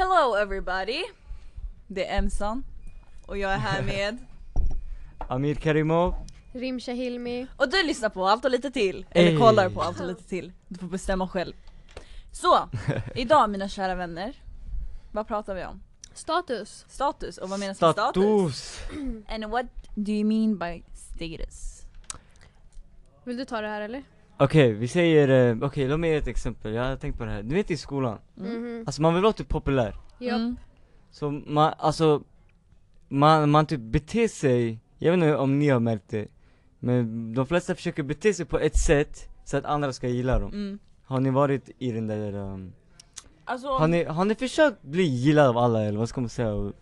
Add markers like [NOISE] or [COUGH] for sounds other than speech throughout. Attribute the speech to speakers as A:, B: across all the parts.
A: Hello everybody! Det är Emsan och jag är här med [LAUGHS]
B: Amir Karimov
C: Rimsha Hilmi.
A: och du lyssnar på Allt och lite till, eller
B: Ey.
A: kollar på Allt och lite till. Du får bestämma själv. Så, [LAUGHS] idag mina kära vänner, vad pratar vi om?
C: Status.
A: Status, och vad menas med status?
B: Status!
A: And what do you mean by status?
C: Vill du ta det här eller?
B: Okej, vi säger, eh, okej låt mig ge ett exempel, jag har tänkt på det här. Du vet i skolan,
A: Mm.
C: Mhm.
B: alltså man vill vara typ populär.
C: Japp.
A: Mm.
B: Så man, alltså, man, man typ beter sig, jag vet inte om ni har märkt det, men de flesta försöker bete sig på ett sätt så att andra ska gilla dem.
A: Mm.
B: Har ni varit i den där, um,
A: Alltså,
B: har, ni, har ni försökt bli gillad av alla eller vad ska man säga?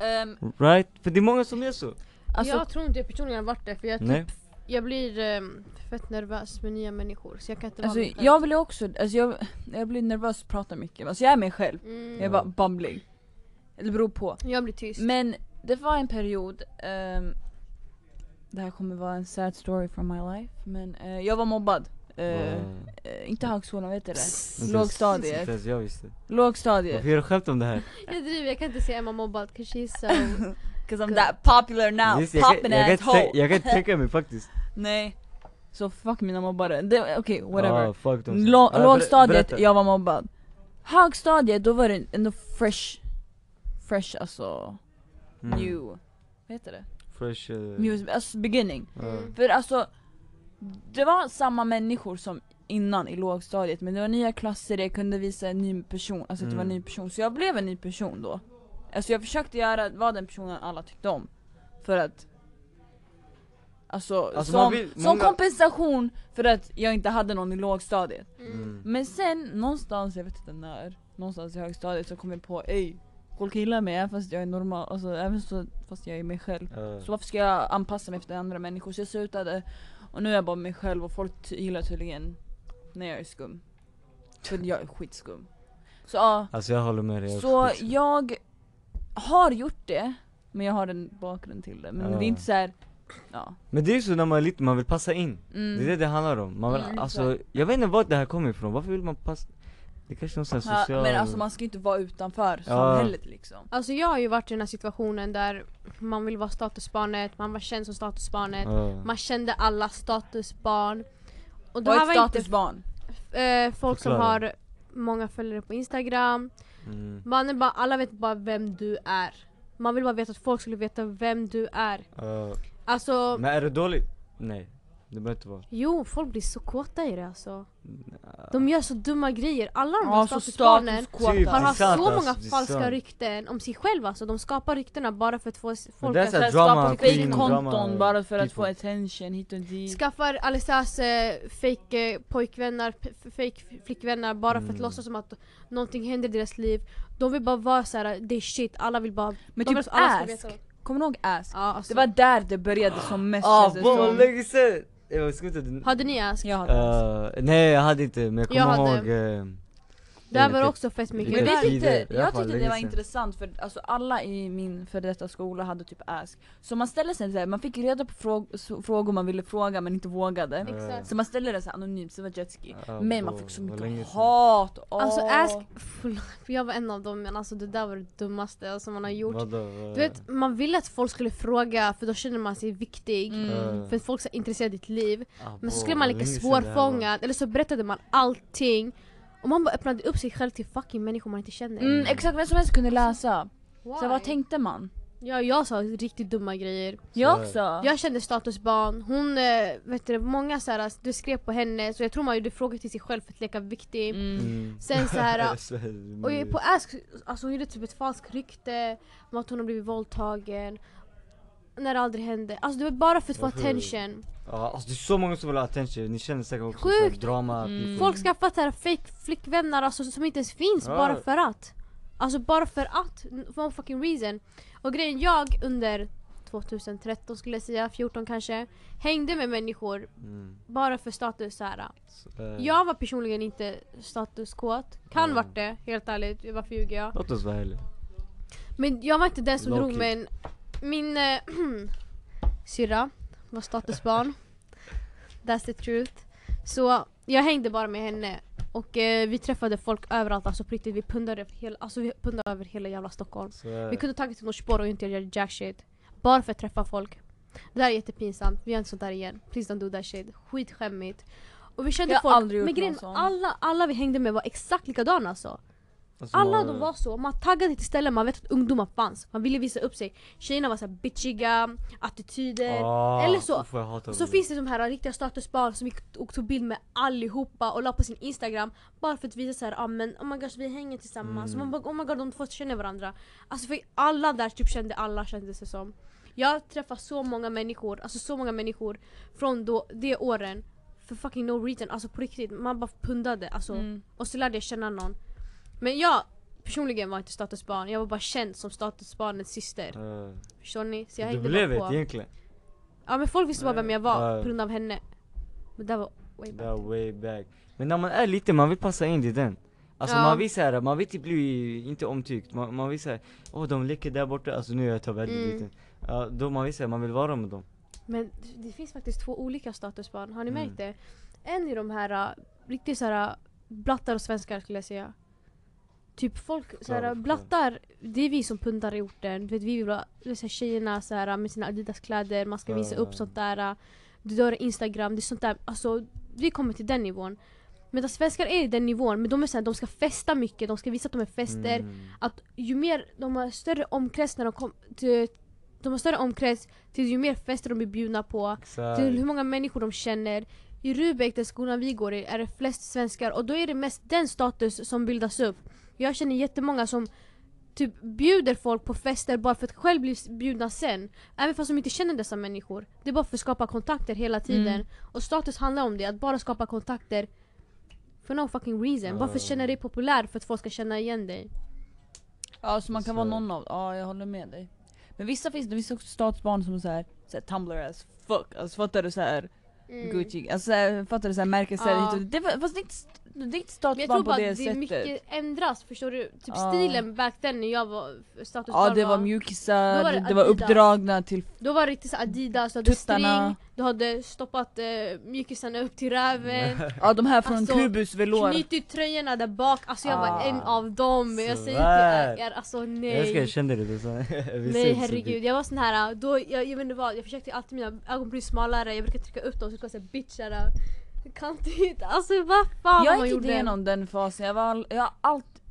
A: ehm,
B: Right? För det är många som gör så.
A: alltså
C: jag tror inte jag personligen har varit det för jag,
B: Nej?
C: typ, jag blir ehm, fett nervös med nya människor så jag kan inte
A: Alltså
C: vara mig själv.
A: jag vill ju också, alltså jag, jag blir nervös och pratar mycket, alltså jag är mig själv.
C: Mm.
A: Jag är bara bumblig. Det beror på.
C: jag blir tyst.
A: Men det var en period, ehm, det här kommer vara en sad story from my life, men eh, jag var mobbad. Eh,
B: Wow.
A: eh, inte högskolan, vet du det?
B: Inte
A: Lågstadiet.
B: ens jag visste.
A: Lågstadiet.
B: Varför gör du skämt om det här? [LAUGHS]
C: Jag driver, jag kan inte säga Emma mobbad 'cause she's so... [LAUGHS]
A: Cause I'm that popular now,
B: jag, kan,
A: popping
B: jag, kan
A: ass
B: inte,
A: hoe.
B: tän- jag kan inte tänka [LAUGHS] mig faktiskt.
A: Nej. Så fuck mina mobbare. Okej, whatever.
B: Ah, fuck dem.
A: Lå-
B: ber-
A: lågstadiet, jag var mobbad. Högstadiet, då var det ändå fresh, fresh alltså,
B: Mm.
A: new, vad heter det?
B: Fresh... Uh,
A: New, alltså beginning.
B: uh,
A: För alltså, det var samma människor som innan i lågstadiet men det var nya klasser, jag kunde visa en ny person, alltså att det var en
B: Mm.
A: ny person. Så jag blev en ny person då. Alltså jag försökte göra, vara den personen alla tyckte om. För att Alltså,
B: Alltså,
A: som,
B: vill-
A: som
B: många-
A: kompensation för att jag inte hade någon i lågstadiet.
B: mm.
A: Men sen någonstans, jag vet inte när, någonstans i högstadiet så kom jag på ej, folk gillar mig även fast jag är normal, alltså även så, fast jag är mig själv.
B: Uh,
A: Så varför ska jag anpassa mig efter andra människor? Så jag slutade och nu är jag bara mig själv och folk gillar tydligen när jag är skum. För jag är skitskum. Så ja,
B: alltså jag håller med dig. jag
A: så
B: skitskum.
A: jag har gjort det, men jag har en bakgrund till det. Men
B: Ja.
A: det är inte så här. Ja.
B: Men det är ju så när man är liten, man vill passa in.
A: Mm.
B: Det är det det handlar om. Man vill,
A: Mm,
B: alltså, jag vet inte vart det här kommer ifrån, varför vill man passa? Det är kanske är någon sån här social...
A: men alltså man ska ju inte vara utanför
B: Ja.
A: samhället liksom.
C: Alltså jag har ju varit i den här situationen där man vill vara statusbarnet, man var känd som statusbarnet,
B: Ja.
C: man kände alla statusbarn. Och
A: Var ett
C: var inte
A: statusbarn.
C: eh, folk som
B: Förklara.
C: har många följare på instagram,
B: Mm.
C: man är bara, alla vet bara vem du är. Man vill bara veta att folk skulle veta vem du är.
B: Ja.
C: Alltså,
B: Men är det dåligt? Nej, det behöver inte vara.
C: jo folk blir så kåta i det alltså. De gör så dumma grejer. Alla de här
A: Ja, så
C: statusbarnen
A: statuskåta.
B: Typ,
C: har
B: det är
C: haft
B: sant,
C: så
B: alltså,
C: många
B: det är
C: falska
B: sant.
C: rykten om sig själva alltså. De skapar ryktena bara för att få s- folk
B: det är
C: att
B: här
A: Skapa
B: drama queen,
A: konton
B: drama
A: bara för att få
B: people.
A: attention hit och dit.
C: Skaffar Alissas eh, fake eh, pojkvänner, p- f- fake flickvänner bara för att
B: Mm.
C: låtsas som att någonting händer i deras liv. De vill bara vara såhär, det är shit, alla vill bara...
A: Men
C: de vill
A: typ
C: att alla ska
A: Ask,
C: veta.
A: Kommer du ihåg Ask?
C: Ja, alltså.
A: Det var där det började som mest
B: Ah,
A: känns det
B: vad
A: som.
B: länge! Jag inte...
C: Hade ni Ask?
A: Jag hade Ask.
B: Uh, nej jag hade inte, men jag kommer
C: Jag hade.
B: ihåg... Uh,
C: Där var det också fett mycket.
A: Men
B: I alla
A: jag tyckte det var intressant för alltså alla i min för detta skola hade typ Ask. Så man ställde sig så här, man fick reda på fråg frågor man ville fråga men inte vågade.
C: Exakt.
A: Så man ställde det så anonymt, så det var jetski.
B: Ja,
A: Men man fick så mycket hat. Åh.
C: Alltså Ask, för jag var en av dem men alltså det där var det dummaste alltså, man har gjort.
B: Vadå? vad-
C: Du vet, man ville att folk skulle fråga för då känner man sig viktig.
A: Mm.
B: Uh,
C: För att folk är intresserade av ditt liv.
B: ah,
C: Men så skulle man lika
B: det
C: svårfångad, eller så berättade man allting. Och man bara öppnade upp sig själv till fucking människor man inte känner.
A: Mm, exakt, vem som helst kunde läsa.
C: Why?
A: Så vad tänkte man?
C: Ja, jag sa riktigt dumma grejer.
A: Jag också.
C: Jag kände statusbarn, hon, eh, vet du, många så här, du skrev på henne så jag tror man gjorde frågor till sig själv för att leka viktig.
A: Mm.
B: Mm.
C: Sen så här, [LAUGHS] och på Ask, alltså hon gjorde typ ett falskt rykte om att hon har blivit våldtagen. När det aldrig hände. Alltså det var bara för att få
B: Varför?
C: attention.
B: Ja, alltså det är så många som vill ha attention, ni känner säkert också
C: Sjukt.
B: så här drama
A: Mm.
C: Folk skaffar så här fake flickvänner alltså, som inte ens finns
B: Ja.
C: bara för att. Alltså bara för att. For no fucking reason. Och grejen, jag under 2013 skulle jag säga, 14 kanske, hängde med människor
B: Mm.
C: bara för status så här.
B: Så, eh,
C: Jag var personligen inte statuskåt, kan
B: Mm.
C: vart det, helt ärligt, varför ljuger jag?
B: Låt oss vara ärliga.
C: Men jag var inte den som
B: Low
C: drog men min äh, [CLEARS THROAT] syrra var statusbarn. That's the truth. Så jag hängde bara med henne Och eh, vi träffade folk överallt, alltså på riktigt. Vi pundade, över hela, alltså, vi pundade över hela jävla Stockholm.
B: Så
C: Vi kunde tagit till Norsborg och inte göra jack shit. Bara för att träffa folk. Det där är jättepinsamt, vi gör inte sånt där igen. Please don't do that shit. Skitskämmigt. Och vi kände
A: Jag har
C: folk,
A: aldrig gjort
C: men grejen, alla, alla vi hängde med var exakt likadana alltså.
B: Alltså,
C: Alla
B: man-
C: de var så, man taggade till ställen man vet att ungdomar fanns. Man ville visa upp sig. Tjejerna var så här bitchiga, attityder.
B: Ah,
C: Eller så-
B: uff,
C: Så
B: det.
C: finns det de här riktiga statusbarn som gick och tog bild med allihopa och la på sin instagram bara för att visa så här, ah, men oh my gosh vi hänger tillsammans,
B: Mm.
C: man bara, oh my god de två känner varandra. Alltså för alla där typ kände alla kändes det som. Jag träffar så många människor, alltså så många människor från då, de åren för fucking no reason, alltså på riktigt, man bara pundade alltså.
A: Mm.
C: Och så lärde jag känna någon. Men jag personligen var inte statusbarn, jag var bara känd som statusbarnets syster.
B: Eh,
C: Förstår ni? Så jag
B: du blev ett
C: på.
B: egentligen.
C: Ja men folk visste bara vem jag var
B: Ja.
C: på grund av henne. Men det var way
B: Det
C: back.
B: var way back. Men när man är liten, man vill passa in i den. Alltså
C: Ja.
B: man vill såhär, man vill inte bli, inte omtyckt. Man, man vill säga, åh de leker där borta, alltså nu är jag tar väldigt
C: Mm.
B: liten. Ja, då man vill säga, man vill vara med dem.
C: Men det finns faktiskt två olika statusbarn, har ni
B: Mm.
C: märkt det? En är de här uh, riktigt såhär uh, blattar och svenskar skulle jag säga. Typ folk, såhär, blattar, det är vi som pundar i orten. Du vet, vi vill såhär, tjejerna såhär, med sina adidas kläder, man ska visa upp sånt där. Du har instagram, det är sånt där. Alltså vi kommer till den nivån. Medan svenskar är i den nivån, men de är såhär, de ska festa mycket, de ska visa att de är fester.
B: Mm.
C: Att ju mer, de har större omkrets när de kommer till, de har större omkrets till ju mer fester de blir bjudna på
B: Exakt.
C: till hur många människor de känner. I Rubek, den skolan vi går i, är det flest svenskar och då är det mest den status som bildas upp. Jag känner jättemånga som typ bjuder folk på fester bara för att själv bli bjudna sen. Även fast de inte känner dessa människor. Det är bara för att skapa kontakter hela tiden.
A: Mm.
C: Och status handlar om det, att bara skapa kontakter for no fucking reason. Bara för att känna dig populär för att folk ska känna igen dig.
A: Ja så man kan
B: Så-
A: vara någon av, ja jag håller med dig. Men vissa finns det, vissa också statsbarn som är såhär, såhär Tumblr as fuck, alltså fattar du såhär
C: Mm.
A: Gucci, alltså såhär, fattar du såhär märkesser
C: Ja.
A: hit och det, var- fast det är inte, det är inte
C: Men jag
A: statsbarn
C: tror
A: på
C: bara
A: det
C: att det
A: sättet.
C: mycket ändras, förstår du? Typ
A: Ja.
C: stilen back then när jag var statusbarn
A: Ja det var mjukisar,
C: det
A: det, det var uppdragna till
C: Då var det riktigt så Adidas, du hade string, du hade stoppat eh, mjukisarna upp till röven
A: Ja de här från
C: Alltså,
A: Kubus velour.
C: Knutit tröjorna där bak, alltså jag var
A: Ah.
C: en av dem. Jag säger
B: Svär.
C: till er, alltså
B: Jag älskar, jag
C: nej.
B: kände det. så, [LAUGHS]
C: Nej
B: ses
C: herregud, jag var sån här, då, jag, jag vet inte vad, jag försökte alltid mina ögon bli smalare, jag brukade trycka upp dem så jag skulle säga bitchar. Jag kan inte, alltså vad fan
A: Jag gick igenom den fasen, jag var, all, jag har alltid,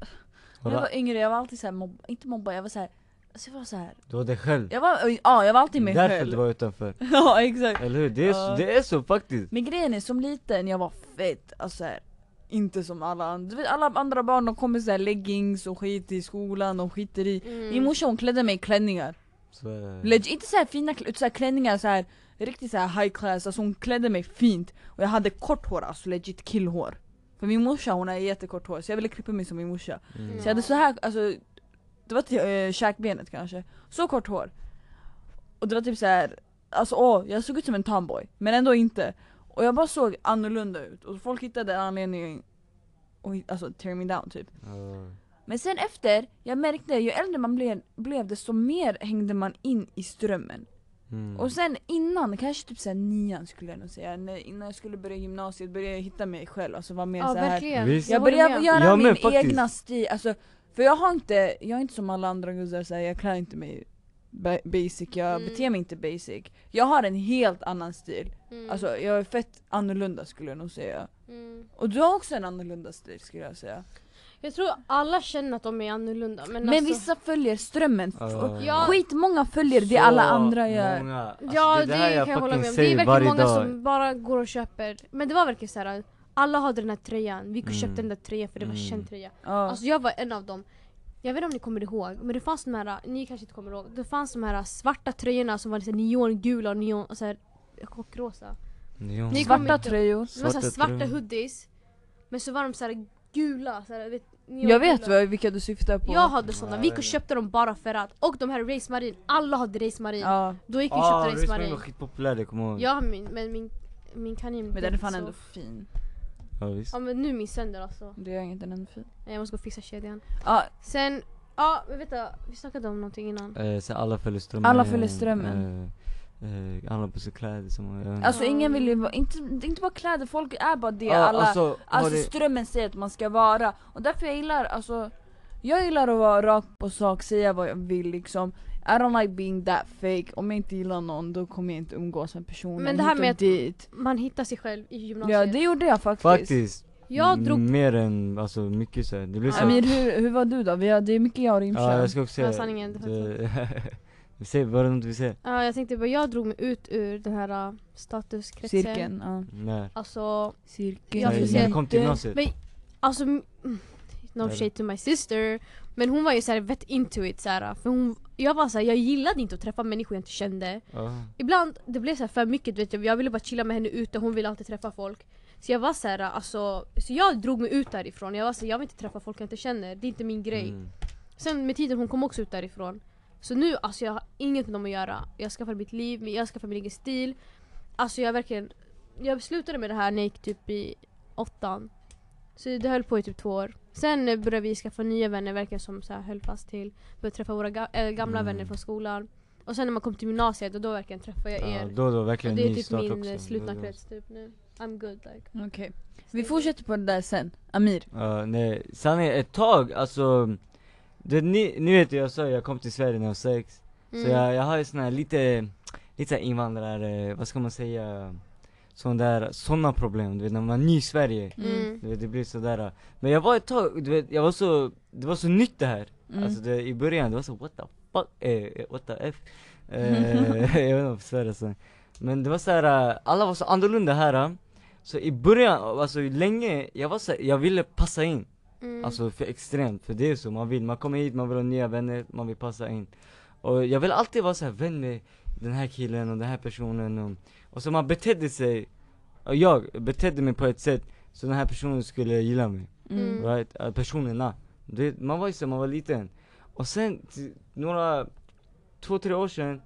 A: när jag var yngre jag var alltid såhär mobb, inte mobba, jag var såhär, alltså jag var såhär,
B: du var dig själv.
A: jag var, ja jag var alltid mig
B: Därför
A: själv.
B: du var utanför. [LAUGHS]
A: ja exakt.
B: Eller hur? Det är,
A: Ja.
B: så, det är så faktiskt.
A: Men grejen är som liten, jag var fett, alltså här, inte som alla andra. Du vet alla andra barn de kommer såhär leggings och skit i skolan och skiter i.
C: Mm.
A: Min morsa hon klädde mig i klänningar.
B: Så,
A: Legit, inte såhär fina utan såhär klänningar såhär riktigt såhär high class, alltså hon klädde mig fint. Och jag hade kort hår, alltså legit killhår. För min morsa hon har jättekort hår så jag ville klippa mig som min morsa.
B: Mm.
A: Så jag hade så här, alltså det var till äh, käkbenet kanske. Så kort hår. Och det var typ så här, alltså åh, jag såg ut som en tomboy. Men ändå inte. Och jag bara såg annorlunda ut. Och folk hittade en anledning och alltså tear me down typ.
B: Ja.
A: Men sen efter, jag märkte ju äldre man blev, blev desto mer hängde man in i strömmen.
B: Mm.
A: Och sen innan, kanske typ såhär nian skulle jag nog säga, när, innan jag skulle börja gymnasiet började jag hitta mig själv, alltså vara mer
C: Ja
A: så här.
C: verkligen.
B: Visst.
A: Jag började göra
B: Jag
A: min egna stil, alltså, för jag har inte, jag är inte som alla andra guzzar såhär, jag klär inte mig ba- basic, jag
C: Mm.
A: beter mig inte basic. Jag har en helt annan stil,
C: Mm.
A: alltså jag är fett annorlunda skulle jag nog säga.
C: Mm.
A: Och du har också en annorlunda stil skulle jag säga.
C: Jag tror alla känner att de är annorlunda men,
A: Men
C: alltså,
A: vissa följer strömmen,
B: Ja.
C: Ja.
A: skitmånga följer det alla andra gör.
B: Många. Alltså,
C: Ja
B: det,
C: det,
B: är det jag
C: kan jag hålla med om. Det är
B: säger
C: verkligen många
B: dag.
C: som bara går och köper. Men det var verkligen så här. Alla hade den här tröjan. Vi
B: Mm.
C: köpte den där tröjan för det var
B: Mm.
C: känd tröja.
A: Ja.
C: Alltså jag var en av dem. Jag vet inte om ni kommer ihåg, men det fanns de här, ni kanske inte kommer ihåg, det fanns de här svarta tröjorna som var lite neongula och neon, och så här, chockrosa.
B: Neon.
C: Ni
A: Svarta tröjor.
C: Det var så här
B: Svarta
C: hoodies, men så var de så här gula, så här, vet,
A: Jag vet vad, vilka du syftar på.
C: Jag hade såna,
B: Ja,
C: vi gick
B: jag
C: och
B: vet.
C: köpte dem bara för att. Och de här Race Marin, alla hade Race Marin.
A: Ja,
C: Då gick vi och
B: Ah,
C: köpte Race
B: Race Marin
C: Marin.
B: var skitpopulär, det kommer jag ihåg.
C: Har min, men min, min kanin
A: men den är fan
C: så-
A: ändå fin.
B: Ja, visst.
C: Ja men nu är min sönder alltså.
A: Det är inget, den är fin.
C: Jag måste gå och fixa kedjan.
A: Ja,
C: Sen, ja men vet du, vi snackade om någonting innan.
B: Eh, så alla följer strömmen.
A: Alla följer strömmen.
B: Eh, eh, alla på sig kläder som, inte.
A: Alltså ingen vill ju vara, inte, det är inte bara kläder, folk är bara det
B: Ja,
A: alla
B: alltså, har
A: Alltså
B: det-
A: strömmen säger att man ska vara, och därför jag gillar, alltså Jag gillar att vara rak på sak, säga vad jag vill liksom I don't like being that fake, om jag inte gillar någon då kommer jag inte umgås med personen.
C: Men det här med att-
A: dit.
C: Man hittar sig själv i
A: Ja
C: gymnasiet.
A: det gjorde jag faktiskt,
B: Faktiskt,
C: Jag drog...
B: mer än, alltså mycket så här. det blir så
A: Amir hur, hur var du då? Vi har, det är mycket jag och Rimsha
B: Ja jag ska också säga
C: Ja, sanningen, det [LAUGHS]
B: ser, var det något vi ser?
C: Ja, jag tänkte bara, jag drog mig ut ur den här uh, statuskretsen.
A: Cirkeln, ja.
B: Nej,
C: Alltså,
A: Cirkeln.
C: Jag
B: när, när
C: se-
B: jag kom till gymnasiet.
C: Men, alltså No shade to my sister Men hon var ju såhär vet into it såhär, för hon, jag var såhär, jag gillade inte att träffa människor jag inte kände.
B: Ja.
C: Ibland, det blev så här för mycket du vet jag, jag ville bara chilla med henne ute, hon ville alltid träffa folk. Så jag var såhär, alltså, så jag drog mig ut därifrån, jag var såhär, jag vill inte träffa folk jag inte känner, det är inte min grej.
B: Mm.
C: Sen med tiden hon kom också ut därifrån. Så nu alltså jag har inget med dem att göra. Jag skaffar mitt liv, jag skaffar min egen stil. Alltså jag verkligen Jag slutade med det här när jag gick typ i åttan Så det höll på i typ två år. Sen eh, började vi skaffa nya vänner verkligen som så här höll fast till Började träffa våra ga- äh, gamla
B: Mm.
C: vänner från skolan. Och sen när man kom till gymnasiet och då verkligen träffade jag
B: Ja,
C: er.
B: då då
C: Och
B: verkligen
C: det är typ
B: start
C: min
B: också.
C: eh, slutna
B: Då- då-
C: krets typ nu. I'm good like.
A: Okej, vi fortsätter på det där sen, Amir.
B: Ja, nej, sanningen ett tag, alltså det, ni, ni vet jag sa jag kom till Sverige när jag var sex. Så
C: Mm.
B: jag, jag har ju sån här lite, lite så invandrare, vad ska man säga Sån där, såna problem, du vet när man är ny i Sverige
C: Mm.
B: du vet, det blir sådär Men jag var ett tag, du vet, jag var så, det var så nytt det här
A: Mm.
B: Alltså det, i början, det var så what the fuck, eh, what the f eh, [LAUGHS] [LAUGHS] Jag vet inte vad Sverige så Men det var så här, eh, alla var så annorlunda här eh. Så i början, alltså länge, jag var så här, jag ville passa in
C: Mm.
B: Alltså för extremt, för det är så man vill, man kommer hit, man vill ha nya vänner, man vill passa in Och jag vill alltid vara så här vän med den här killen och den här personen och, och så man betedde sig, och jag betedde mig på ett sätt så den här personen skulle gilla mig,
A: Mm.
B: right? Äh, personerna det, Man var ju så, man var liten Och sen, några, två, tre år sedan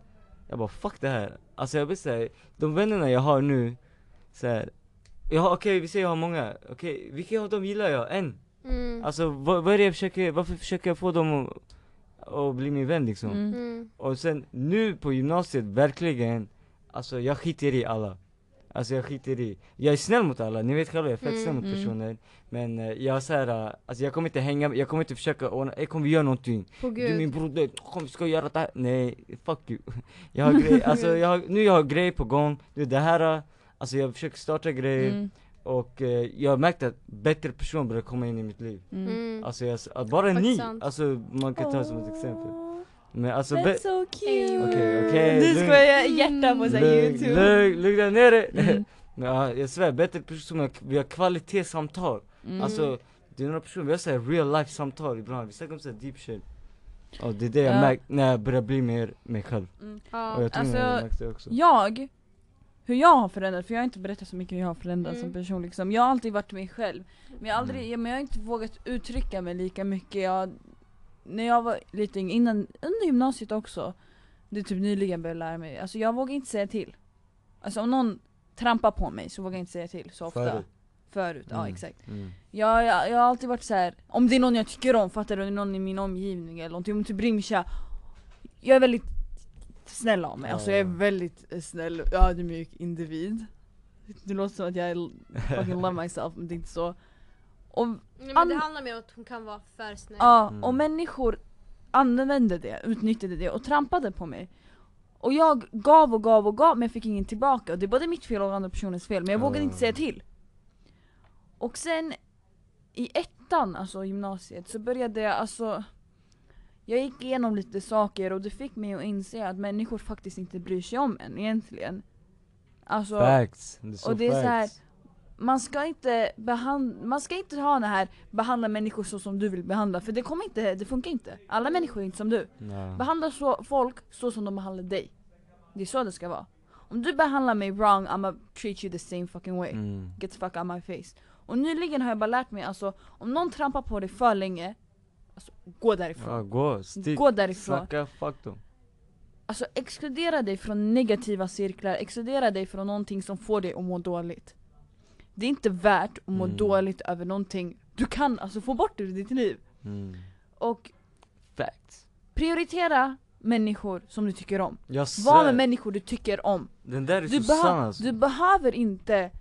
B: Jag bara fuck det här Alltså jag blir såhär, de vännerna jag har nu så här, jag har, okej vi säger jag har många, okej vilka av dem gillar jag? En?
C: Mm.
B: Alltså vad, vad är det jag försöker, varför försöker jag få dem att, att bli min vän liksom?
A: Mm.
C: Mm.
B: Och sen nu på gymnasiet, verkligen, alltså jag skiter i alla Alltså jag skiter i, jag är snäll mot alla, ni vet själva jag är fett
C: Mm.
B: snäll mot
A: Mm.
B: personer Men eh, jag är såhär, uh, alltså jag kommer inte hänga, jag kommer inte försöka ordna, eh, kom vi gör någonting
C: På
B: Du är min broder, kom vi ska göra det här Nej, fuck you [LAUGHS] Jag har grej, alltså jag har, nu jag har grej på gång, du det här, uh, alltså jag försöker starta grejer
A: Mm.
B: Och eh, jag har märkt att bättre personer börjar komma in i mitt liv
A: Mm.
C: mm.
B: Alltså jag, bara
C: Faktiskt
B: ni,
C: sant.
B: alltså man kan ta det som ett exempel Men alltså
A: That's so cute!
B: Okej, okej,
A: Nu ska jag hjärta på såhär youtube
B: lugn, lugna ner dig!
A: Mm. [LAUGHS]
B: Ja, jag svär, bättre personer, vi har kvalitetssamtal
A: Mm.
B: Alltså, det är några personer, vi har såhär real life samtal ibland, vi snackar om såhär deep shit Och det är det jag
A: Ja.
B: märkt när jag börjar bli mer mig själv
A: Mm.
B: Och
C: Ja.
B: jag tror
A: Alltså,
B: ni har märkt det också
A: Jag, hur jag har förändrats, för jag har inte berättat så mycket hur jag har förändrats
C: Mm.
A: som person liksom. Jag har alltid varit mig själv. Men jag har, aldrig,
B: Mm.
A: ja, men jag har inte vågat uttrycka mig lika mycket. Jag, när jag var lite yngre, innan, under gymnasiet också, det är typ nyligen började lära mig, alltså jag vågar inte säga till. Alltså om någon trampar på mig så vågar jag inte säga till så ofta.
B: Förut.
A: Förut, ja
B: Mm,
A: exakt.
B: mm.
A: Jag, jag, jag har alltid varit så här. om det är någon jag tycker om, fattar du? Om det är någon i min omgivning eller någonting, om typ Rimsha Jag är väldigt snäll av mig, alltså jag är väldigt eh, snäll och ödmjuk individ. Det låter som att jag fucking love myself, men det är inte så. Och,
C: Nej, men det handlar mer om att hon kan vara för snäll.
A: Ja,
B: Mm.
A: och människor använde det, utnyttjade det och trampade på mig. Och jag gav och gav och gav men jag fick ingen tillbaka. Och det är både mitt fel och andra personens fel men jag vågade inte säga till. Och sen i ettan, alltså gymnasiet, så började jag alltså Jag gick igenom lite saker och det fick mig att inse att människor faktiskt inte bryr sig om en egentligen Alltså
B: Facts, det är så
A: och det är så här-
B: facts
A: man ska inte behandla, man ska inte ha det här behandla människor så som du vill behandla för det kommer inte, det funkar inte. Alla människor är inte som du.
B: Ja.
A: Behandla så, folk så som de behandlar dig. Det är så det ska vara. Om du behandlar mig wrong, I'ma treat you the same fucking way.
B: Mm.
A: Get the fuck out my face. Och nyligen har jag bara lärt mig alltså, om någon trampar på dig för länge, alltså gå därifrån.
B: Ja, gå, stick,
A: Gå därifrån.
B: snacka, fuck dem
A: Alltså exkludera dig från negativa cirklar, exkludera dig från någonting som får dig att må dåligt. Det är inte värt att må
B: Mm.
A: dåligt över någonting du kan alltså få bort ur ditt liv.
B: mm.
A: Och
B: Facts
A: prioritera människor som du tycker om. Var med människor du tycker om.
B: Den där är
A: Du,
B: så sann alltså.
A: du behöver inte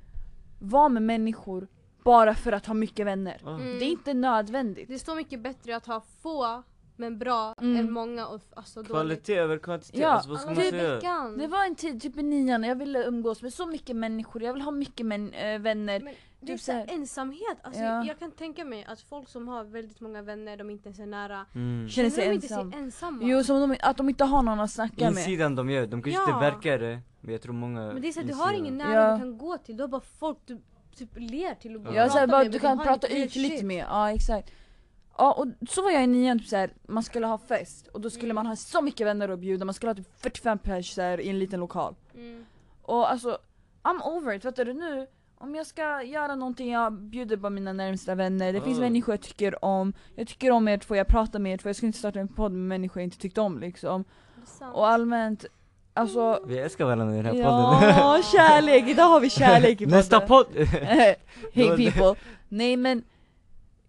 A: vara med människor bara för att ha mycket vänner.
B: Ja.
C: Mm.
A: Det är inte nödvändigt.
C: Det är så mycket bättre att ha få men bra
A: Mm.
C: än många och alltså dåligt.
B: Kvalitet över kvantitet,
A: Ja,
B: alltså, vad ska man
C: i
B: säga?
A: Det var en tid, typ i nian, jag ville umgås med så mycket människor, jag vill ha mycket män, äh, vänner.
C: Men det är
A: Typ
C: så här
A: så här-
C: ensamhet, alltså,
A: Ja.
C: jag kan tänka mig att folk som har väldigt många vänner, de inte ens är nära.
B: Mm.
A: Känner sig
C: de inte
A: ensam.
C: sig ensamma.
A: Jo, som de, att de inte har någon att snacka med.
B: Insidan de gör, de kanske
C: Ja.
B: inte verkar det, men jag tror många
C: Men det är så att du har
B: insidan.
C: ingen nära
A: Ja.
C: du kan gå till, du har bara folk du typ ler till och
B: Ja,
A: bara,
C: med,
A: du kan prata ytligt
C: shit.
A: med, ja exakt. Ja och så var jag i nian, typ såhär, man skulle ha fest och då skulle
C: Mm.
A: man ha så mycket vänner att bjuda, man skulle ha typ 45 pers så här, i en liten lokal.
C: Mm.
A: Och alltså, I'm over it, fattar du nu? Om jag ska göra någonting, jag bjuder bara mina närmsta vänner, det finns
B: Ja.
A: människor jag tycker om, jag tycker om er två, jag pratar med er två, jag skulle inte starta en podd med människor jag inte tyckte om liksom. Och allmänt, alltså
B: Vi älskar varandra i den här podden.
A: Ja, [LAUGHS] kärlek! Idag har vi [LAUGHS] kärlek i
B: Nästa
A: podden.
B: podd! [LAUGHS]
A: Hey people! Nej men,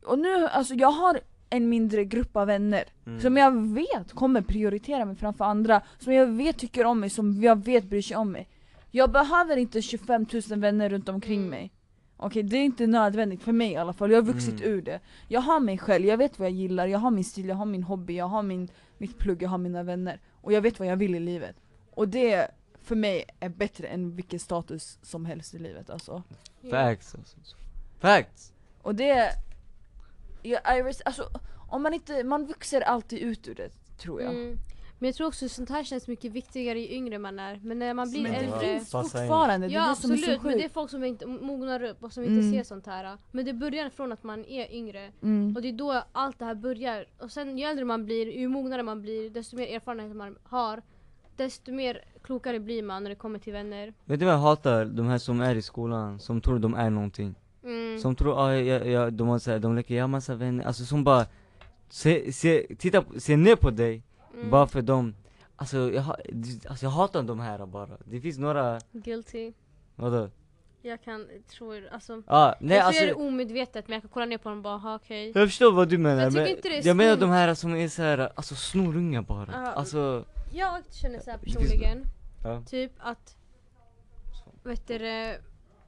A: och nu, alltså jag har en mindre grupp av vänner
B: Mm.
A: som jag vet kommer prioritera mig framför andra, som jag vet tycker om mig, som jag vet bryr sig om mig. Jag behöver inte 25 000 vänner runt omkring
C: Mm.
A: mig. Okej, det är inte nödvändigt för mig i alla fall, jag har vuxit
B: Mm.
A: ur det. Jag har mig själv, jag vet vad jag gillar, jag har min stil, jag har min hobby, jag har min, mitt plugg, jag har mina vänner. Och jag vet vad jag vill i livet. Och det, för mig, är bättre än vilken status som helst i livet alltså.
C: Ja.
B: Facts alltså. Facts!
A: Och det, jag, I res, alltså, om man inte, man vuxer alltid ut ur det tror jag.
C: Mm. Men jag tror också sånt här känns mycket viktigare ju yngre man är. Men när man blir
A: Men det
C: äldre
A: finns fortfarande, det är
C: Ja
A: det som är så
C: absolut, men det är folk som inte mognar upp och som inte
A: Mm.
C: ser sånt här. Men det börjar från att man är yngre.
A: Mm.
C: Och det är då allt det här börjar. Och sen ju äldre man blir, ju mognare man blir, desto mer erfarenhet man har, desto mer klokare blir man när det kommer till vänner.
B: Vet du vad jag hatar? De här som är i skolan, som tror de är någonting.
C: Mm.
B: Som tror, ah, ja, ja, de har såhär, de leker, jag har massa vänner, alltså som bara se, se, titta, se ner på dig,
C: Mm.
B: bara för dem Alltså jag, alltså jag hatar de här bara, det finns några,
C: Guilty.
B: vadå?
C: Jag kan, tror, alltså.
B: Ah, nej
C: jag tror
B: alltså
C: jag är omedvetet men jag kan kolla ner på dem och bara, "Ha, okej.
B: Jag förstår vad du menar,
C: Jag
B: men
C: inte det är
B: jag menar de här som är såhär, alltså snorungar bara,
C: Ja.
B: alltså
C: Jag känner så här
B: Det finns-
C: personligen,
B: Ja,
C: typ att, vet du,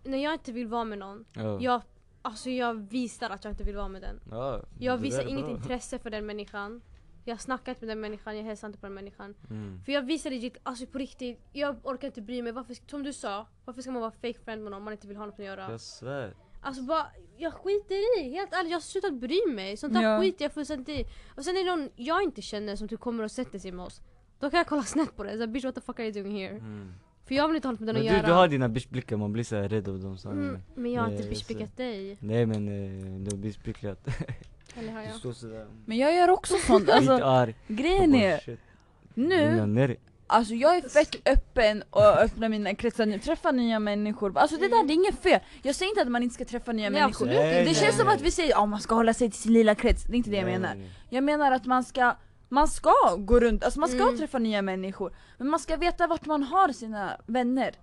C: när jag inte vill vara med någon,
B: ja,
C: jag, alltså jag visar att jag inte vill vara med den.
B: ja
C: Jag visar inget
B: bra.
C: intresse för den människan. Jag har snackat med den människan, jag hälsar inte på den människan.
B: mm.
C: För jag visar legit, alltså på riktigt, jag orkar inte bry mig. Varför, som du sa, varför ska man vara fake friend med någon om man inte vill ha något att göra?
B: Jag svär
C: Alltså bara, jag skiter i, helt ärligt jag har slutat bry mig. Sånt där
A: Ja.
C: skiter jag fullständigt i. Och sen är det någon jag inte känner som typ kommer och sätter sig med oss. Då kan jag kolla snett på det, så bitch what the fuck are you doing here?
B: mm.
C: För jag vill inte ha något med den
B: Men
C: att
B: du,
C: göra.
B: du har dina bitchblickar, man blir såhär rädd av dem så
C: mm, men jag har inte
B: jag ser.
C: bitchpickat dig.
B: Nej men eh, du har bitchblickat, [LAUGHS]
C: Eller har
B: du
C: jag?
B: står sådär
A: Men jag gör också sånt, alltså grejen är,
B: shit.
A: nu, alltså jag är fett öppen och öppnar mina kretsar, nu, träffa nya människor, alltså det där det är inget fel. Jag säger inte att man inte ska träffa nya
C: Nej,
A: människor.
C: absolut
B: Nej,
A: Det
B: nej,
A: känns som att vi säger att man ska hålla sig till sin lilla krets, det är inte det jag menar.
B: nej, nej.
A: Jag menar att man ska, man ska gå runt, alltså man ska
C: Mm.
A: träffa nya människor. Men man ska veta vart man har sina vänner.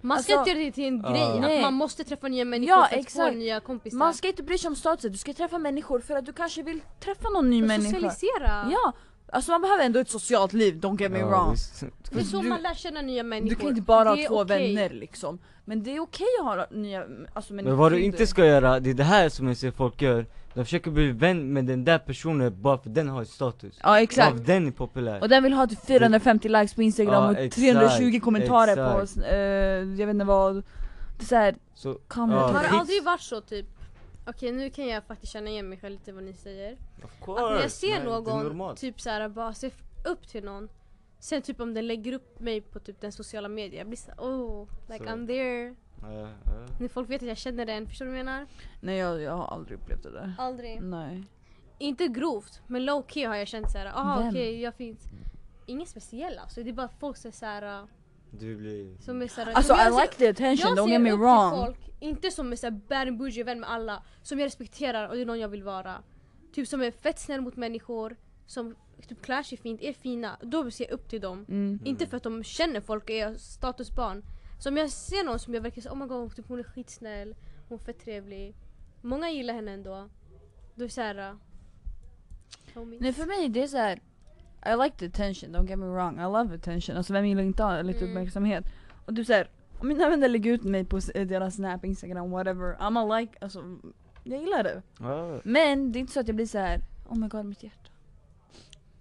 C: Man ska
A: Alltså-
C: inte göra det till en
B: Ja.
C: grej,
A: Nej.
C: att man måste träffa nya människor
A: Ja,
C: för att
A: exakt.
C: få nya kompisar.
A: Man ska inte bry sig om statusen, du ska träffa människor för att du kanske vill träffa någon ny
C: Och
A: människa.
C: socialisera.
A: Ja, alltså man behöver ändå ett socialt liv, don't get me
B: Ja,
A: wrong.
B: visst.
C: Det är så
A: Du-
C: man lär känna nya människor.
A: Du kan inte bara
C: Det
A: ha två
C: okej.
A: vänner liksom. Men det är okej att ha nya alltså, människor.
B: Men vad du inte ska göra, det är det här som jag ser folk gör De försöker bli vän med den där personen bara för den har status
A: Ja exakt.
B: Bara för den är populär
A: Och den vill ha typ 450 likes på instagram
B: Ja,
A: och
B: exakt,
A: 320 kommentarer på,
B: exakt.
A: eh, jag vet inte vad. Det är såhär,
B: Så,
A: Come
B: ja.
C: Har det aldrig varit så typ Okej nu kan jag faktiskt känna igen mig själv lite vad ni säger.
B: Of
C: Att när jag
B: course,
C: ser
B: nej,
C: någon typ såhär bara se upp till någon Sen typ om den lägger upp mig på typ den sociala medier, jag blir såhär oh, like
B: Så.
C: I'm there.
B: Ja, ja.
C: När folk vet att jag känner den, förstår du vad jag menar?
A: nej jag, jag har aldrig upplevt det där.
C: Aldrig.
A: Nej.
C: Inte grovt, men low key har jag känt såhär,
A: Vem?
C: okej jag finns. Inget speciellt alltså, det är bara folk som är såhär,
B: Du blir...
C: som är såhär
A: Alltså
C: som jag
A: I
C: ser-
A: like the attention,
C: Jag
A: don't
C: ser
A: get me wrong.
C: till folk, inte som är såhär bad and bougie vän med alla, som jag respekterar och det är någon jag vill vara. Typ som är fett snäll mot människor, som typ klär sig fint, är fina. Då ser jag upp till dem.
A: Mm.
C: Inte för att de känner folk och är statusbarn. Så om jag ser någon som jag verkar så, oh my god typ hon är skitsnäll, hon är fett trevlig. Många gillar henne ändå. Då är det såhär... Uh.
A: Nej för mig det är så här. I like the attention, don't get me wrong. I love attention. Alltså vem gillar inte ha lite
C: Mm.
A: uppmärksamhet? Och typ såhär, om mina vänner lägger ut mig på s- deras snap, instagram, whatever. I'm a like, alltså jag gillar det.
B: Ja.
A: Men det är inte så att jag blir så här. oh my god mitt hjärta.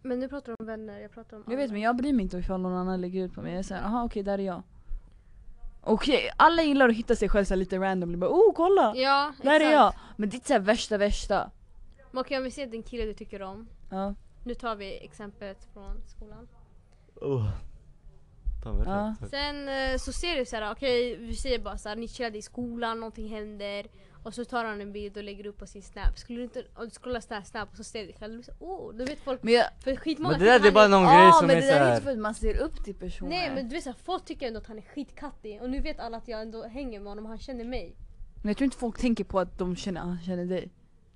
C: Men du pratar om vänner, jag pratar om
A: Jag vet
C: alla.
A: men jag bryr mig inte ifall någon annan lägger ut på mig. Jag är såhär, aha okej där är jag. Okej, alla gillar att hitta sig själv så lite randomly, bara oh kolla!
C: Ja,
A: Där är
C: exakt.
A: jag! Men det är inte såhär värsta värsta.
C: Men Okej om vi ser den kille du tycker om.
A: Ja.
C: Nu tar vi exemplet från skolan.
B: Oh.
A: Ja.
C: Sen eh, så ser du såhär, okej vi säger bara såhär, ni chillade i skolan, någonting händer. Och så tar han en bild och lägger upp på sin snap. Skulle du inte, om du scrollar såhär snap och så ser du dig själv, såhär, oh, då vet folk.
A: Men jag,
C: För skitmånga
B: Men det där det är bara någon
A: Ja
B: grej som
A: men
B: är
A: det där är
B: såhär.
A: inte för att man ser upp till personer.
C: Nej men du vet såhär, folk tycker ändå att han är skitkattig. Och nu vet alla att jag ändå hänger med honom och han känner mig.
A: Men jag tror inte folk tänker på att de känner, han känner dig.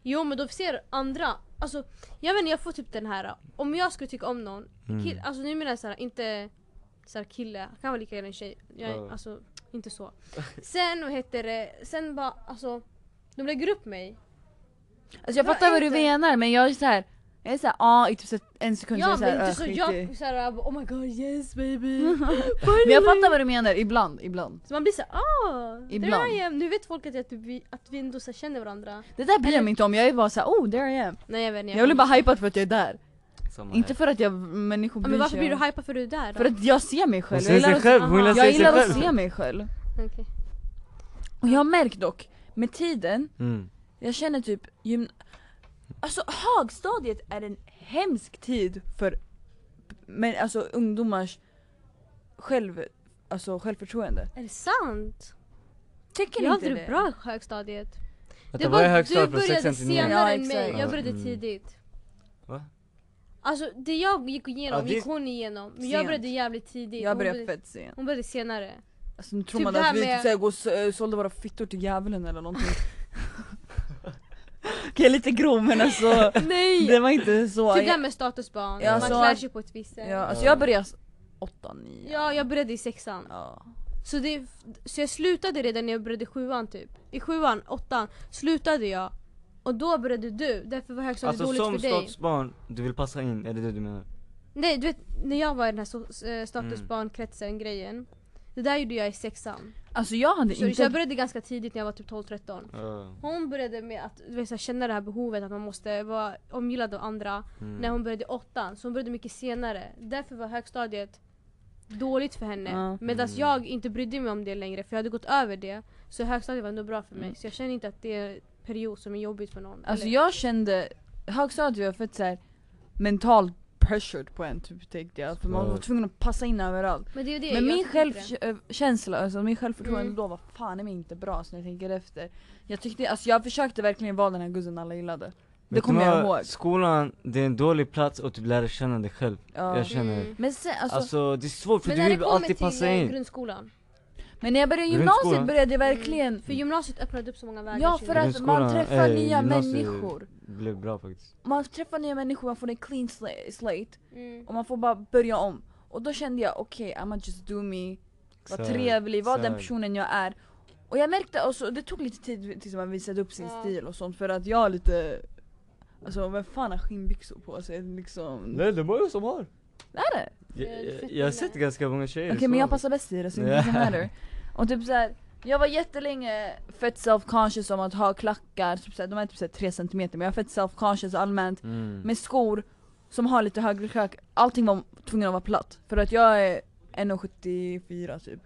C: Jo men de ser andra, alltså jag vet inte jag får typ den här om jag skulle tycka om någon,
B: Mm.
C: kill, alltså nu menar jag såhär inte såhär kille, kan vara lika gärna en tjej, jag,
B: Ja.
C: alltså inte så. Sen vad heter det, sen bara alltså de lägger upp mig.
A: Alltså jag fattar vad du menar men jag är så här. Jag är såhär ah i typ så en sekund
C: Ja
A: så är jag
C: inte
A: så
C: jag
A: jag
C: såhär oh my god yes baby. [LAUGHS]
A: Men jag fattar vad du menar, ibland, ibland.
C: Så man blir såhär ah, there
A: Ibland.
C: I am. Nu vet folk att, jag, typ, vi, att vi ändå så känner varandra.
A: Det där bryr jag mig inte om, jag är bara såhär oh there I am.
C: Nej jag vet inte.
A: Jag blir bara hypad för att jag är där.
B: Samma
A: Inte
B: här.
A: för att jag människor
C: Ja,
A: bryr
C: men varför
A: sig
C: blir du hypad för du är där då?
A: För att jag ser mig
B: Hon
A: själv.
B: ser
A: Jag
B: sig
A: gillar,
B: själv, hon gillar
A: att,
B: sig
A: jag gillar att se mig själv.
C: Okej.
A: Och jag har märkt dock, med tiden,
B: Mm.
A: jag känner typ gym... Alltså högstadiet är en hemsk tid för men, alltså, ungdomars själv, alltså, självförtroende.
C: Är det sant?
A: Tycker
C: Jag
A: ni inte
C: hade det
A: det?
C: bra i högstadiet.
B: Vänta vad är högstadiet
C: du
B: från
C: började
B: 16 till 9?
C: senare
A: Ja,
C: än mig,
A: exakt.
C: jag började
B: Mm.
C: tidigt.
B: Va?
C: Alltså det jag gick igenom
B: Ja, det-
C: gick hon igenom, men jag
A: Sent.
C: började jävligt tidigt.
A: Jag
C: hon,
A: började
C: började,
A: fett sent.
C: hon började senare.
A: Alltså nu tror
C: Typ
A: man
C: det
A: att
C: här
A: vi
C: med-
A: typ, såhär, går och s- sålde våra fittor till djävulen eller någonting. [LAUGHS] Okej lite grov men alltså,
C: Nej!
A: det var inte så.
C: Typ det här med statusbarn,
A: Ja,
C: man
A: så
C: klär sig på ett visst sätt.
A: ja, alltså
B: Ja.
A: jag började åtta, nio.
C: Ja, jag började i sexan.
A: Ja.
C: Så, det, så jag slutade redan när jag började sjuan typ. I sjuan, åttan, slutade jag. Och då började du, därför var högstadiet
B: Alltså
C: dåligt
B: som
C: för dig.
B: statusbarn, du vill passa in, är det det du menar?
C: Nej du vet, när jag var i den här eh, statusbarnkretsen grejen. Det där gjorde jag i sexan.
A: Alltså jag hade
C: Så, så
A: inte...
C: jag började ganska tidigt när jag var typ 12-13.
B: Ja.
C: Hon började med att du vet, så här, känna det här behovet att man måste vara omgillad av andra
B: Mm.
C: när hon började i åttan. Så hon började mycket senare. Därför var högstadiet dåligt för henne.
A: Ja.
C: Medan
B: Mm.
C: jag inte brydde mig om det längre för jag hade gått över det. Så högstadiet var ändå bra för mig.
A: Mm.
C: Så jag känner inte att det är en period som är jobbigt för någon.
A: Alltså
C: Eller-
A: jag kände, högstadiet var fett såhär mentalt pressured på en typ tänkte jag. För man var tvungen att passa in överallt.
C: Men det är det.
A: Men min
C: det.
A: självkänsla, alltså min självförtroende
C: Mm.
A: då var fan i mig inte bra så när jag tänker efter. Jag tyckte, alltså jag försökte verkligen vara den här guzzen alla gillade. Det
B: Vet du
A: kommer jag ihåg.
B: Skolan, det är en dålig plats att typ lära känna dig själv.
A: Ja.
B: Jag känner,
C: Mm.
A: Men sen, alltså,
B: alltså det är svårt för
C: Men
B: du
C: när det
B: vill
C: kommer
B: alltid
C: till
B: passa
C: eh,
B: in.
C: grundskolan.
A: men när jag började gymnasiet började jag verkligen
C: Mm. För gymnasiet öppnade upp så många vägar.
A: Ja för
C: det.
A: att man träffar
B: eh,
A: nya
B: gymnasiet-
A: människor.
B: Blev bra faktiskt.
A: Man träffar nya människor, man får en clean sla- slate
C: Mm.
A: och man får bara börja om. Och då kände jag okej, okay, I'ma just do me, vara
B: Exakt,
A: trevlig, vara den
B: exakt.
A: personen jag är. Och jag märkte också, det tog lite tid tills man visade upp sin
C: Ja.
A: stil och sånt för att jag är lite Alltså vem fan har skinnbyxor på sig liksom?
B: Nej det är jag som har.
A: Är det?
B: Jag,
C: Ja, det är
B: jag, jag har sett ganska många tjejer
A: Okej
B: som
A: men jag
B: har.
A: passar bäst i det så det [LAUGHS] doesn't matter. Och typ såhär, jag var jättelänge fett self-conscious om att ha klackar, typ såhär, de är typ såhär 3 cm men jag är fett self-conscious allmänt
B: Mm.
A: med skor som har lite högre klack, allting var tvungen att vara platt. För att jag är 1,74 typ.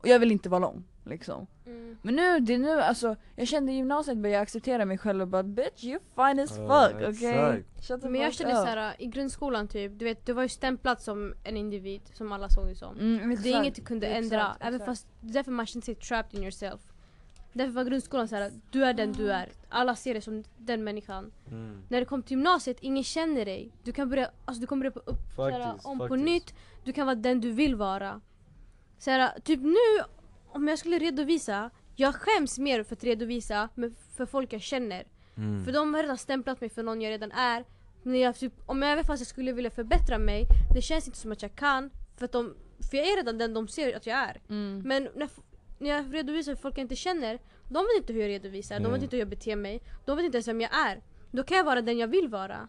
A: Och jag vill inte vara lång liksom.
C: Mm.
A: Men nu, det är nu alltså, jag kände i gymnasiet började jag acceptera mig själv och bara bitch you fine as fuck okej?
B: exakt.
A: Shut the
C: Men jag kände såhär i grundskolan typ, du vet du var ju stämplad som en individ som alla såg dig som.
A: Mm,
C: Det är inget du kunde
A: Exakt,
C: ändra,
A: exakt.
C: även fast därför man känner sig trapped in yourself. Därför var grundskolan såhär, du är den du är. Alla ser dig som den människan.
B: Mm.
C: När du kommer till gymnasiet, ingen känner dig. Du kan börja, alltså du kommer börja på upp, såhär,
B: Faktiskt,
C: om på
B: faktiskt.
C: nytt. Du kan vara den du vill vara. Såhär, typ nu, om jag skulle redovisa, jag skäms mer för att redovisa med, för folk jag känner.
B: Mm.
C: För de har redan stämplat mig för någon jag redan är. Men jag, typ, om jag även fast jag skulle vilja förbättra mig, det känns inte som att jag kan. För, att de, för jag är redan den de ser att jag är.
A: Mm.
C: Men när, när jag redovisar för folk jag inte känner, de vet inte hur jag redovisar, de
B: Nej.
C: vet inte hur jag beter mig, de vet inte ens vem jag är. Då kan jag vara den jag vill vara.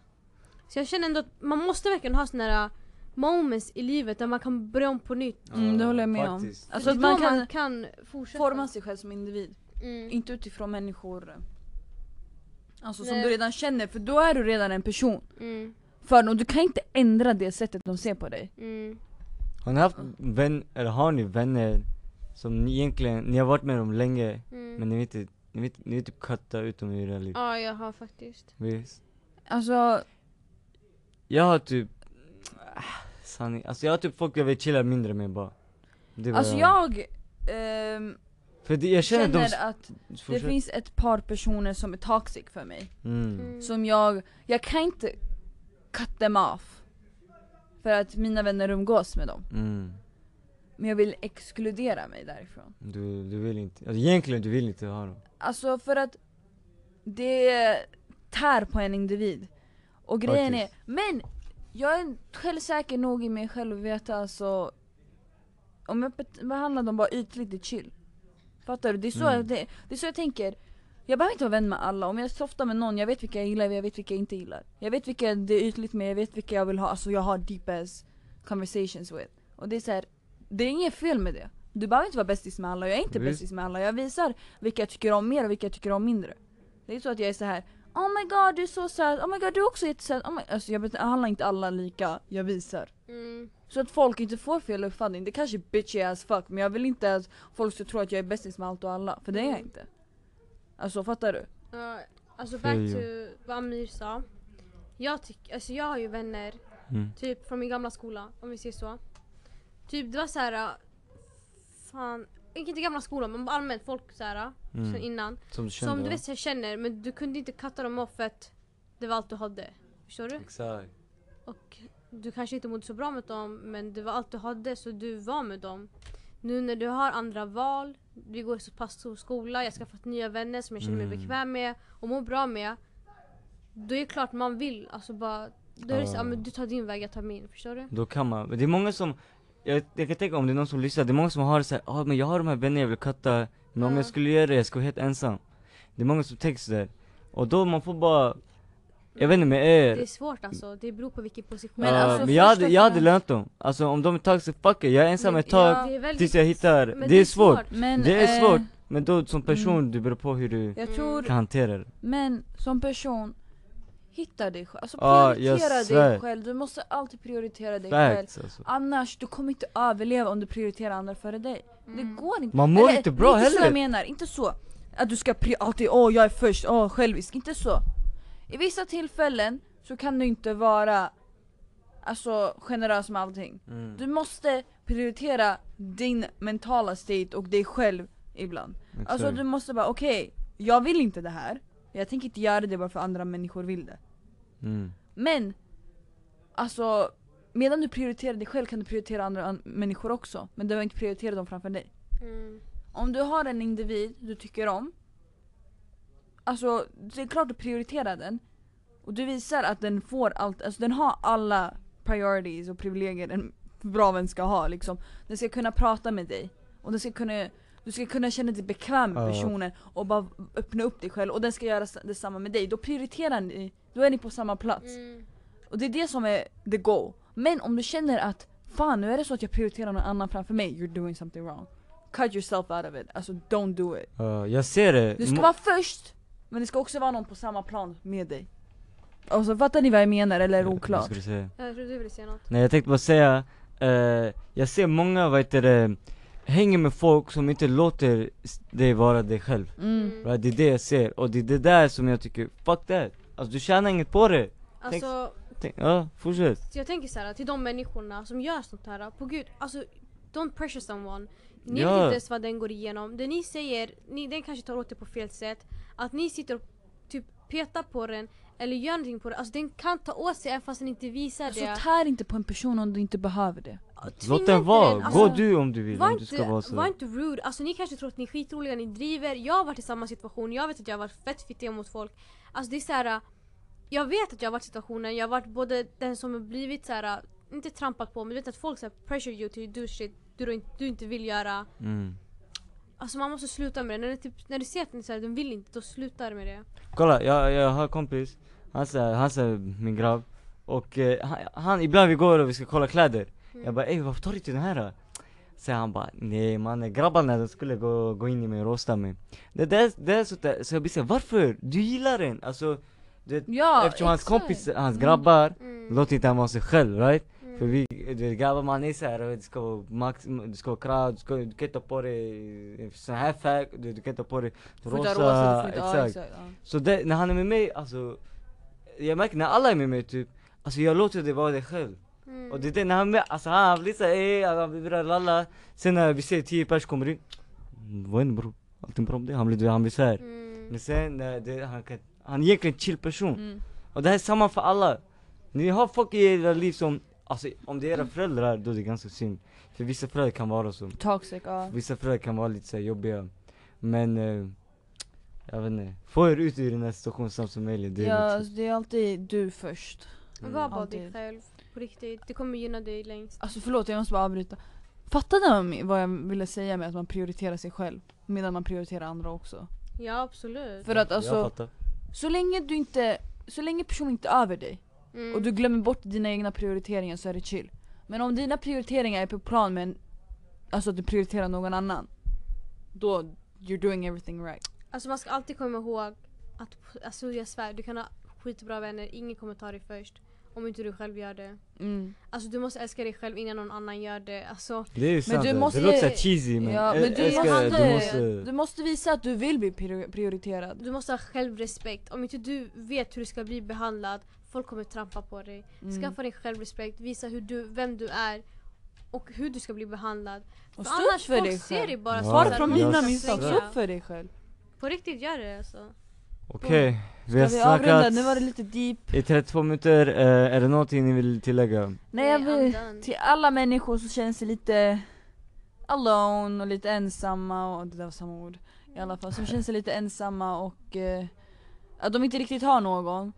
C: Så jag känner ändå att man måste verkligen ha såna här moments i livet där man kan börja om på nytt.
A: Mm, det håller jag med om.
B: Faktiskt.
A: Alltså
C: För
A: att man kan
C: man kan fortsätta.
A: forma sig själv som individ.
C: Mm.
A: Inte utifrån människor Alltså som
C: Nej.
A: du redan känner, för då är du redan en person.
C: Mm.
A: För dem, du kan inte ändra det sättet de ser på dig.
C: Mm.
B: Har ni haft vän, eller har ni vänner som ni egentligen, ni har varit med dem länge
C: Mm.
B: men ni vill inte, ni vill, ni vill typ cutta ut dem ur era liv?
C: Ja, jag har faktiskt.
B: Visst?
A: Alltså,
B: Jag har typ, sanning, alltså jag har typ folk jag vill chilla mindre med bara det är
A: alltså jag ehm,
B: För det, jag känner,
A: känner
B: de,
A: att det finns ett par personer som är toxic för mig.
B: mm.
C: Mm.
A: Som jag, jag kan inte cut them off. För att mina vänner umgås med dem.
B: Mm.
A: Men jag vill exkludera mig därifrån.
B: Du, du vill inte, alltså egentligen du vill inte ha dem
A: Alltså för att det tär på en individ. Och grejen är,
B: Faktiskt.
A: men jag är självsäker nog i mig själv att veta alltså om jag behandlar dem bara ytligt, det är chill. Fattar du? Det är, så
B: Mm.
A: jag, det, det är så jag tänker. Jag behöver inte vara vän med alla, om jag softar med någon, jag vet vilka jag gillar, jag vet vilka jag inte gillar. Jag vet vilka det är ytligt med, jag vet vilka jag vill ha, alltså jag har deep conversations with. Och det är så här, det är inget fel med det. Du behöver inte vara bästis med alla, jag är inte bästis med alla. Jag visar vilka jag tycker om mer och vilka jag tycker om mindre. Det är så att jag är så här. Oh my god du är så söt, oh my god du är också jättesöt, oh my... Alltså jag behandlar inte alla lika, jag visar.
C: Mm.
A: Så att folk inte får fel uppfattning, det kanske är bitchy as fuck men jag vill inte att folk ska tro att jag är bästis med allt och alla, för det är jag
C: Mm.
A: inte. Alltså fattar du?
C: Ja, alltså back to vad Amir sa. Jag tycker, alltså jag har ju vänner,
B: mm.
C: typ från min gamla skola, om vi säger så. Typ det var så här. äh, fan, inte gamla skolan men allmänt folk så här sen
B: Mm.
C: innan.
B: Som du kände
C: Som du vet jag känner men du kunde inte katta dem off för att det var allt du hade. Förstår du?
B: Exakt
C: Och du kanske inte mådde så bra med dem men det var allt du hade så du var med dem. Nu när du har andra val, vi går i så pass stor skola, jag har skaffat nya vänner som jag känner mig
B: Mm.
C: bekväm med och mår bra med. Då är det klart man vill, alltså bara, då är det så,
B: Ja.
C: men du tar din väg, jag tar min, förstår du?
B: Då kan man, det är många som jag, jag kan tänka om det är någon som lyssnar, det är många som har såhär, ja men jag har de här vännerna jag vill katta Men om
C: Ja.
B: jag skulle göra det, jag skulle vara helt ensam. Det är många som tänker sådär Och då man får bara Jag vet inte med er
C: Det är svårt alltså, det beror på vilken position.
A: Men
B: Ja,
A: alltså,
B: men jag hade, jag hade lönt dem. Alltså om de är toxic, fuck it, jag är ensam ett tag
A: ja,
C: det väldigt,
B: tills jag hittar,
C: men
B: det är svårt.
A: Men,
B: Det är
A: eh,
B: svårt, men då som person,
A: mm.
B: det beror på hur du
A: Jag tror,
B: kan hantera det.
A: men som person, hitta dig själv. Alltså
B: jag
A: prioritera dig själv, du måste alltid prioritera dig själv.
B: Facts alltså
A: Annars, du kommer inte överleva om du prioriterar andra före dig. Det
C: Mm.
A: går inte.
B: Man mår
A: Eller,
B: inte bra
A: det är inte så jag
B: heller
A: menar, inte så. Att du ska pri- alltid, åh jag är först, åh självisk, inte så. I vissa tillfällen så kan du inte vara alltså, generös med allting.
B: mm.
A: Du måste prioritera din mentala state och dig själv ibland. Alltså
B: exakt.
A: du måste bara, okej, jag vill inte det här. Jag tänker inte göra det bara för andra människor vill det.
B: Mm.
A: Men, alltså medan du prioriterar dig själv kan du prioritera andra an- människor också. Men du behöver inte prioritera dem framför dig.
C: Mm.
A: Om du har en individ du tycker om, alltså det är klart att prioritera den. Och du visar att den får allt, alltså den har alla priorities och privilegier en bra vän ska ha liksom. Den ska kunna prata med dig. Och den ska kunna, du ska kunna känna dig bekväm med personen och bara öppna upp dig själv. Och den ska göra detsamma med dig. Då prioriterar ni, då är ni på samma plats.
C: Mm.
A: Och det är det som är the goal. Men om du känner att fan nu är det så att jag prioriterar någon annan framför mig, you're doing something wrong. Cut yourself out of it, alltså don't do it.
B: Ja, jag ser det
A: Du ska
B: Mo-
A: vara först, men det ska också vara någon på samma plan med dig. Alltså fattar ni vad jag menar eller är det oklart?
B: säga?
C: Jag trodde du ville säga något.
B: Nej jag tänkte bara säga, eh, jag ser många vad heter det, hänger med folk som inte låter dig vara dig själv
A: Mm.
B: right? Det är det jag ser, och det är det där som jag tycker, fuck that Alltså du tjänar inget på det
C: Alltså,
B: Tänk, Ja, fortsätt
C: så jag tänker så här till de människorna som gör sånt här, på gud, alltså don't pressure someone. Ni
B: Ja.
C: vet inte ens vad den går igenom. Det ni säger, ni, den kanske tar åt det på fel sätt. Att ni sitter och typ petar på den eller gör någonting på den, alltså den kan ta åt sig även fast den inte visar
A: Alltså
C: det.
A: tär inte på en person om du inte behöver det.
B: Låt den vara,
C: alltså,
B: gå du om du vill,
C: Var
B: om du ska vara så.
C: var inte rude, alltså ni kanske tror att ni är skitroliga, ni driver, jag har varit i samma situation, jag vet att jag har varit fett fittig mot folk. Alltså det är så här. Jag vet att jag har varit i situationen, jag har varit både den som har blivit så här, inte trampat på men du vet att folk så här, pressure you to do shit du, du inte vill göra.
B: Mm.
C: Alltså man måste sluta med det, när, det typ, när du ser att den, så här, den vill inte, då slutar med det.
B: Kolla, jag, jag har en kompis, han säger, han säger min grabb. Och eh, han, han, ibland vi går och vi ska kolla kläder. Jag bara ey varför tar du inte den här? Så han bara nej mannen grabbarna de skulle gå, gå in i mig och rosta mig Det där, det är sånt där, så jag blir såhär varför? Du gillar den! Alltså det,
A: Ja,
B: Eftersom hans
A: exakt.
B: kompis, hans grabbar
C: Mm.
B: låter inte han vara sig själv right?
C: Mm.
B: För vi, du vet grabbar man är såhär, det ska vara max, du ska vara krav, du, ska, du kan inte ta på dig sån här färg, du, du kan inte ta på dig
A: Du
B: rosa,
A: ha rosa, du inte, ja,
B: exakt.
A: exakt. ja.
B: Så det, när han är med mig, alltså Jag märker när alla är med mig typ, alltså jag låter dig vara dig själv
C: Mm.
B: Och det är det, när han alltså han blir såhär ey, han blir lalla Sen när vi ser tio pers kommer in "Mm, Vad är det bror? Allting bra med det? Han blir, han blir såhär
C: Mm.
B: Men sen, när det, han kan, han är egentligen en chill person
A: Mm.
B: Och det här är samma för alla Ni har folk i era liv som, alltså om det är era föräldrar då är det ganska synd För vissa föräldrar kan vara så
A: Toxic, ja.
B: Vissa föräldrar kan vara lite så här jobbiga Men eh, Jag vet inte, få er ut ur den här situationen snabbt som möjligt det är
A: Ja, alltså, det är alltid du först.
C: Och Var bara dig själv. På riktigt. Det kommer gynna dig längst.
A: Alltså förlåt, jag måste bara avbryta. Fattade man vad jag ville säga med att man prioriterar sig själv? Medan man prioriterar andra också.
C: Ja absolut.
A: För att alltså, så länge du inte, så länge personen inte är över dig
C: Mm.
A: och du glömmer bort dina egna prioriteringar så är det chill. Men om dina prioriteringar är på plan med en, alltså att du prioriterar någon annan. Då, you're doing everything right.
C: Alltså man ska alltid komma ihåg att, alltså jag svär, du kan ha skitbra vänner, ingen kommer ta dig först. Om inte du själv gör det.
A: Mm.
C: Alltså du måste älska dig själv innan någon annan gör det. Alltså,
B: Det är sant,
A: du
B: det-
A: måste-
B: det låter såhär cheesy men,
A: Ja, men du,
B: älskar,
A: måste,
B: du måste
A: du måste visa att du vill bli prior- prioriterad.
C: du måste ha självrespekt. Om inte du vet hur du ska bli behandlad, folk kommer trampa på dig.
A: Mm.
C: Skaffa dig självrespekt, visa hur du, vem du är och hur du ska bli behandlad.
A: Och
C: För annars
A: för
C: folk
A: dig
C: ser dig bara
B: Ja,
C: som här,
A: från mina misstag, stå upp för dig själv.
C: På riktigt, gör det alltså.
B: Okej, vi
A: Ska
B: har
A: vi avrunda?
B: snackat
A: Nu var det lite deep.
B: i 32 minuter, eh, är det någonting ni vill tillägga?
A: Nej jag vill,
C: done.
A: till alla människor som känner sig lite alone och lite ensamma och det där var samma ord i alla fall, som känner sig lite ensamma och eh, att de inte riktigt har någon.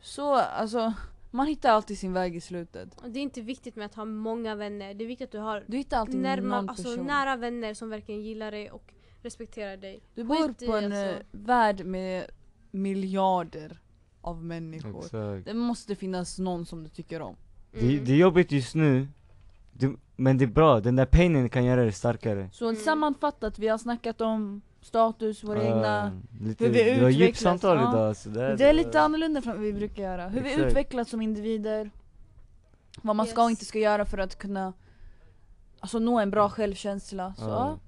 A: Så alltså, man hittar alltid sin väg i slutet.
C: Och Det är inte viktigt med att ha många vänner. Det är viktigt att du har
A: Du hittar alltid
C: närma,
A: någon
C: alltså,
A: person.
C: nära vänner som verkligen gillar dig och respekterar dig.
A: du bor
C: skit i,
A: på en
C: alltså.
A: eh, värld med miljarder av människor.
B: Exakt.
A: Det måste finnas någon som du tycker om.
B: Det,
C: Mm.
B: det är jobbigt just nu, det, men det är bra, den där painen kan göra det starkare
A: Så
C: Mm.
A: sammanfattat, vi har snackat om status, våra egna
B: lite,
A: hur vi
B: Det var djupt
A: utvecklas,
B: samtal
A: ja.
B: idag så det,
A: Det är lite annorlunda från vad vi brukar göra. Hur vi
B: Exakt.
A: utvecklas som individer. Vad man ska och
C: Yes.
A: inte ska göra för att kunna alltså, nå en bra självkänsla. Så,
B: Ja.
A: ja.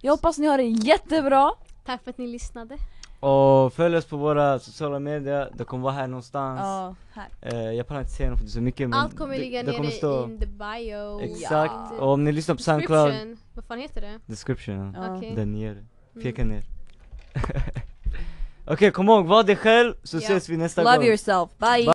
A: Jag hoppas ni har det jättebra.
C: Tack för att ni lyssnade.
B: Och följ oss på våra sociala medier, det kommer vara här någonstans
A: Ja, här.
B: Eh, Jag pallar inte säga något för det är så mycket men
C: Allt kommer
B: det,
C: ligga
B: det kommer
C: nere
B: stå
C: in the bio.
B: Exakt,
A: Ja.
B: och om ni lyssnar på Soundcloud
C: Description. Vad fan heter det?
B: Description,
A: ja.
C: Okej.
B: där nere,
C: Mm.
B: peka ner [LAUGHS] Okej kom ihåg, var dig själv så
C: Ja.
B: ses vi nästa
A: Love
B: gång
A: yourself, bye!